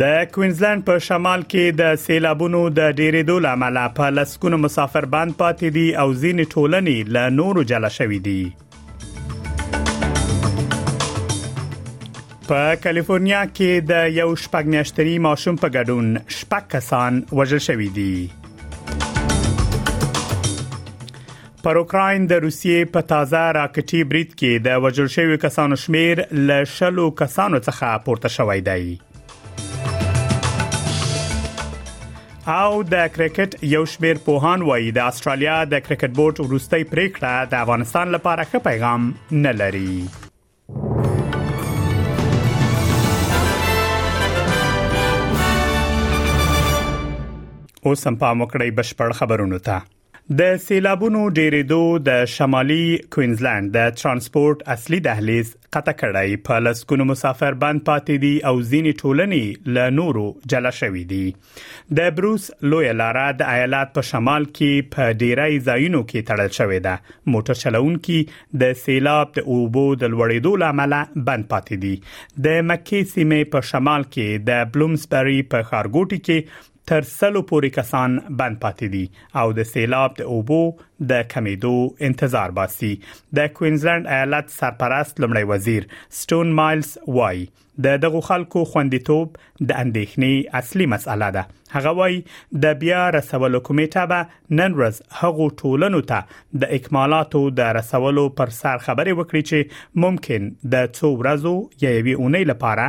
د کوینزلند په شمال کې د سیلابونو د ډیریدو لامل په لسکونو مسافر باند پاتې دي او ځینې ټولنې له نورو جلا شوې دي په کالیفورنیا کې د یو شپږ میاشتري ماشوم په ګډون شپږ کسان وژل شوې دي پر اوکرين د روسیې په تازه راکټي برید کې د وژل شوی کسانو شمیر ل شلو کسانو څخه پورته شوی دی او د کرکټ یو شمیر پوهان وایي د استرالیا د کرکټ بورډ وروستۍ پریکړه د افغانستان لپاره ښه پیغام نه لري اوس هم پام وکړئ بشپړ خبرونه ته د سیلابونو ډیریدو د شمالي کوینزلند د ترانسپورت اصلي دهلیز قطع کړی په لسګونو مسافر بند پاتې دي او ځینې ټولنې له نورو جلا شوې دي د بروس لوی لاره د ایالات په شمال کې په ډیری ځایونو کې تړل شوې ده موټر چلوونکي د سیلاب د اوبو د لوړېدو لامل بند پاتې دي د مکه سیمه په شمال کې د بلومسبری په خارګوټي کې تر سلو پورې کسان بند پاتې دي او د سیلاب د اوبو د کمیدو انتظار باسي د کوینزلند ایالت سرپرست لمړی وزیر سټون مایلز وای د دغو خلکو خوندیتوب د اندېښنې اصلي مسأله ده هغه وای د بیا رسولو کمیټه به نن ورځ هغو ټولنو ته د اکمالاتو د رسولو پر سر خبرې وکړي چې ممکن د څو ورځو یا یوې اونۍ لپاره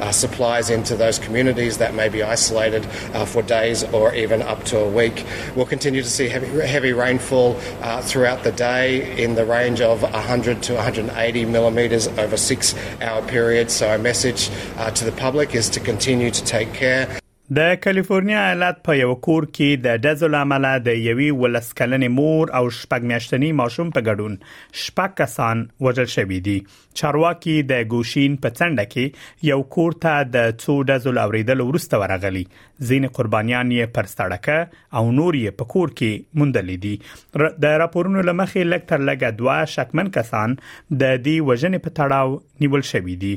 uh, supplies into those communities that may be isolated uh, for days or even up to a week. We'll continue to see heavy, heavy rainfall uh, throughout the day in the range of 100 to 180 millimetres over six hour periods. So, our message to the public is to continue to take care. د کالیفورنیا ایالت په یو کور کې د دزو لامل د یوې ولسکلنې مور او شپږ میاشتنی ماشوم په ګډون شپږ کسان وژل شوې دي چارواکي د ګوشین په څنډه کې یو کور ته د څو دزو اوریدل ورسته ورغلي زین قربانیان یې پر سړکه او نور یې په کور کې موندل دي د راپورونو لمخې لکټر لګه دوا شکمن کسان د دې وژنې په تړاو نیول شوې دي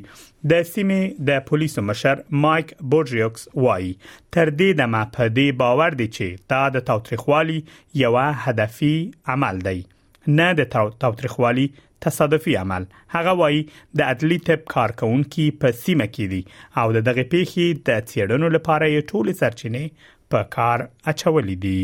د سیمې د پولیسو مشر مایک بورجیوکس وایي تر دې دمه په دې باور دي چې دا د تاوتریخوالي یو هدفي عمل دی نه د تاوتریخوالي تصادفي عمل هغه وایي د عدلي طب کارکونکو په سیمه کې دي او د دغه پیښې د چیرنو لپاره یې ټول سرچینې په کار اچولې دي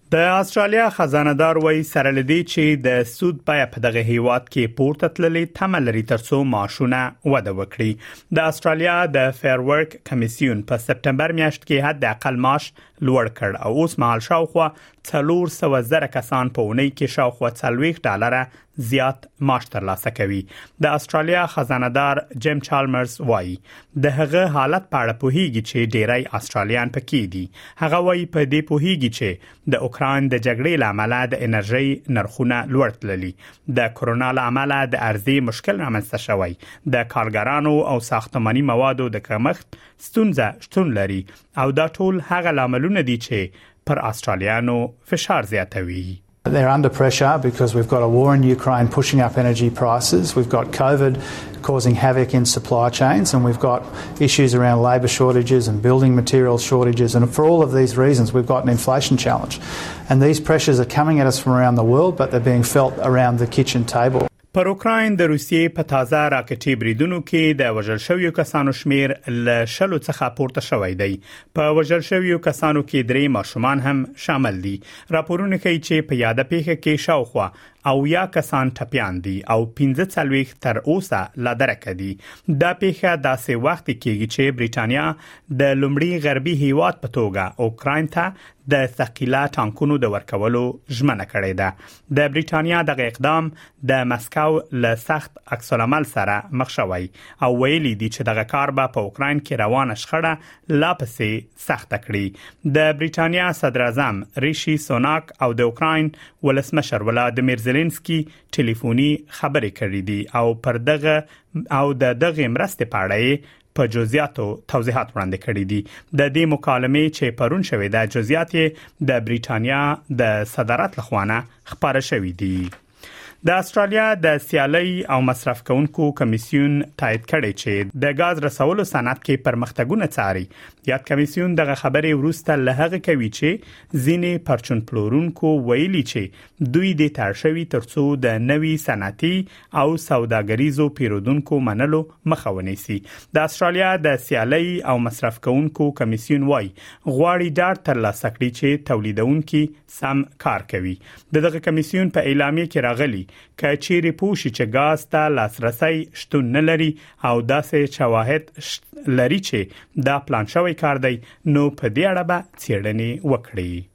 د استرالیا خزانه دار وایي سره لدی چې د سود بیه په دغه هیواد کې پورته تللې تمه لري ترڅو معاشونه وده وکړي د استرالیا د فیر ورک کمیسیون په سپټمبر میاشت کې حد اقل معاش لوړ کړ او اوس مهال شاوخوا 300 زره کسان په اونۍ کې شاوخوا 40 ډالر زیات معاش ترلاسه کوي د استرالیا خزانه دار جیم چالمرز وایي د هغه حالت په اړه پوهیږي چې ډیری استرالیان پکې دي هغه وایي په دې پوهیږي چې د اوکران د جګړې لامل د انرژي نرخونه لوړ تللي د کورونا لامل د ارزي مشکل رامنځته شوی د کارګرانو او ساختماني موادو د کمښت ستونزه شتون لري او دا ټول هغه لاملونه دي چې پر استرالیانو فشار زیاتوي They're under pressure because we've got a war in Ukraine pushing up energy prices, we've got COVID causing havoc in supply chains, and we've got issues around labour shortages and building material shortages. And for all of these reasons, we've got an inflation challenge. And these pressures are coming at us from around the world, but they're being felt around the kitchen table. پر اوکراین د روسیې په تازه راکټي بریدونو کې د وژل شویو کسانو شمیر له شلو څخه پورته شوی دی په وژل شویو کسانو کې درې ماشومان هم شامل دي راپورونه کوي چې په یاده پیښه کې شاوخوا او یا کسان ټپیان دي او 15 څلويخ تر اوسه لا درک دي دا پیښه داسې وخت کېږي چې بریټانیا د لومړي غربي هیواد په توګه اوکراین ته د ثقيله ټانکونو د ورکولو ژمنه کړې ده د بریټانیا دغه اقدام د مسکو له سخت عکس العمل سره مخ شوی او ویلي دي چې دغه کار به په اوکرين کې روانه شخړه لا پسې سخت کړي د بریټانیا صدر اعظم ریشي سوناک او د اوکرين ولسمشر ولادمیر زيلنسکي ټلیفوني خبرې کړې دي او پر دغه او د دغه مرستې په اړه په جزئیاتو توضیحات وړاندې کړي دي د دې مکالمې چې پرون شوې ده جزئیات د بریټانیا د صدارت لخوانه خبره شوې دي د استرالیا د سیالي او مصرف کونکو کمیسیون تایید کړي چې د غاز رسولو صنعت کې پرمختګونه څاري یاد کمیسیون دغه خبرې وروسته له هغه کوي چې ځینې پرچون پلورونکو ویلي چې دوی د ترشوي ترڅو د نوي صنعتي او سوداګریزو پیرودونکو منلو مخه ونیسي د استرالیا د سیالي او مصرف کوونکو کمیسیون وای غواړي ډاډ تر لاسه کړي چې تولیدونکو سم کار کوي دغه کمیسیون په اعلامیه کې راغلي کچې ریپوشي چې غاز ته لاسرسي شتون نه لري او داسې شواهد لري چې دا پلان شوی کار دی نو په دې اړه به چیرډنې وکړي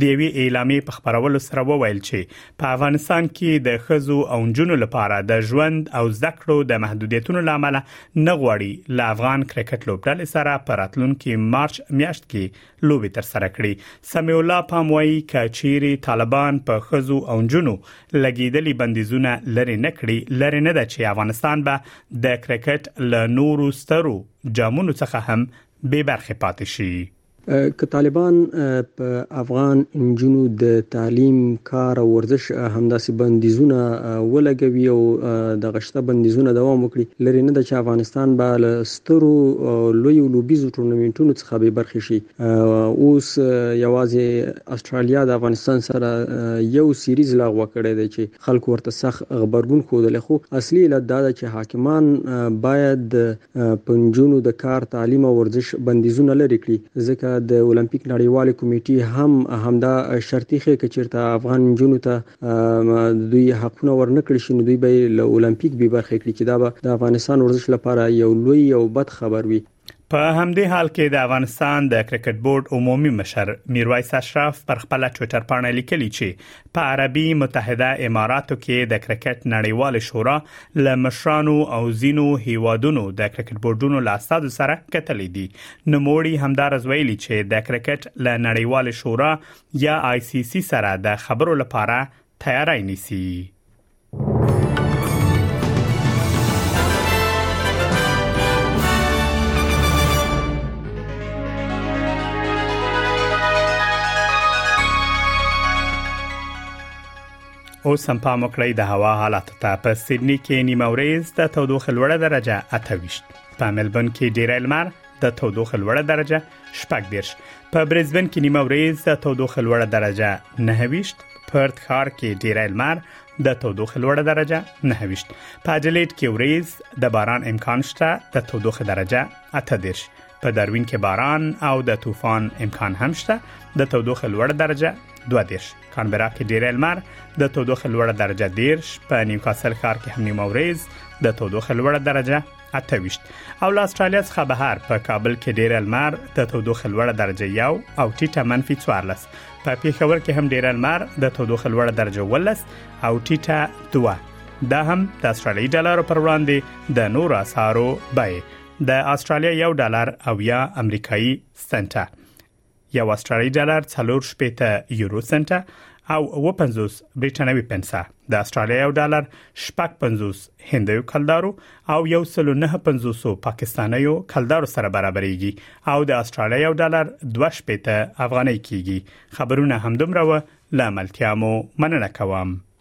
د یوې اعلامیې په خبرولو سره وویل چې په افغانستان کې د خزو او جنو لپاره د ژوند او زده کړو د محدودیتونو لامل نه غواړي ل افغان کرکټ لوبډلې سره په راتلونکي مارچ میاشت کې لوبي تر سره کړي سمي الله پام وایي کچيري طالبان په خزو او جنو لګیدلي بندیزونه لری نه کړي لری نه ده چې افغانستان به د کرکټ له نورو سترو جامونو څخه هم به برخه پاتې شي که طالبان په افغان نجونو د تعلیم، کار او ورزش همداسې بندیزونه ولګوي او دغه شته بندیزونه دوام وکړي، لرې نه ده چې افغانستان به له سترو لویو لوبیزو ټورنمنټونو څخه بې برخې شي. اوس یوازې اسټرالیا د افغانستان سره یو سیریز لغوه کړی دی چې خلکو ورته سخت غبرګون ښودلی خو اصلي علت دا ده چې حاکمان باید په نجونو د کار، تعلیم او ورزش بندیزونه لرې کړي ځکه د المپیک نړیوالې کمېټې هم همدا شرط ایښی که چېرته افغان نجونو ته د دوی حقونه ورنه کړل شي نو دوی به یې له المپیک بې برخې کړي چې دا به د افغانستان ورزش لپاره یو لوی او بد خبر وي. په همدې حال کې د افغانستان د کرکټ بورډ عمومي مشر میرویس اشرف پر خپل ټوئیټر پاڼه لیکلي چې په عربي متحده اماراتو کې د کرکټ نړیوال شورا له مشرانو او زینو هیوادونو د کرکټ بورډونو له استادو سره کتلې دي نو موړي همدارز ویلي چې د کرکټ له نړیوال شورا یا آی سی سی سره د خبرو لپاره تیاری نیسي اوس هم پام وکړئ د هوا حالت ته په سیدنی کې نیمه ورځ د تودوخه لوړه درجه 28 په ملبون کې ډیره لمر د تودوخه لوړه درجه شپږ دیرش په برزبن کې نیمه ورځ د تودوخه لوړه درجه نه ویشت پرت ښار کې ډیری لمر د تودوخه لوړه درجه نه ویشت په اډلیډ کې ورځ د باران امکان شته د تودوخه درجه اته دیرش په داروین کې باران او د طوفان امکان هم شته د تودوخه لوړه درجه 2 دیرش کانبرا کې ډیری لمر د تودوخه لوړه درجه دیرش په نیوکاسل ښار کې هم نیمه ورځ د تودوخه لوړه درجه 28 او له استرالیا څخه بهر په کابل کې ډیر لمر د تودوخې لوړه درجه یو او ټیټه منفي 14 په پیښور کې هم ډیر لمر د تودوخې لوړه درجه 12 او ټیټه 2 دا هم د استرالیي ډالر پر وړاندې د نور اسعارو بیه د استرالیا یو ډالر او یا امریکایي سنټه یو استرالی ډالر څلور شپېته یورو سنت او و پنځوس بریټانوي پنسه د استرالیا یو ډالر شپږ پنځوس هندیو کلدارو او یو سلو نه پنځوسو پاکستانیو کلدارو سره برابرېږي او د استرالیا یو ډالر دوه شپېته افغانۍ کېږي خبرونه همدومره و له ملتیا مو مننه کوم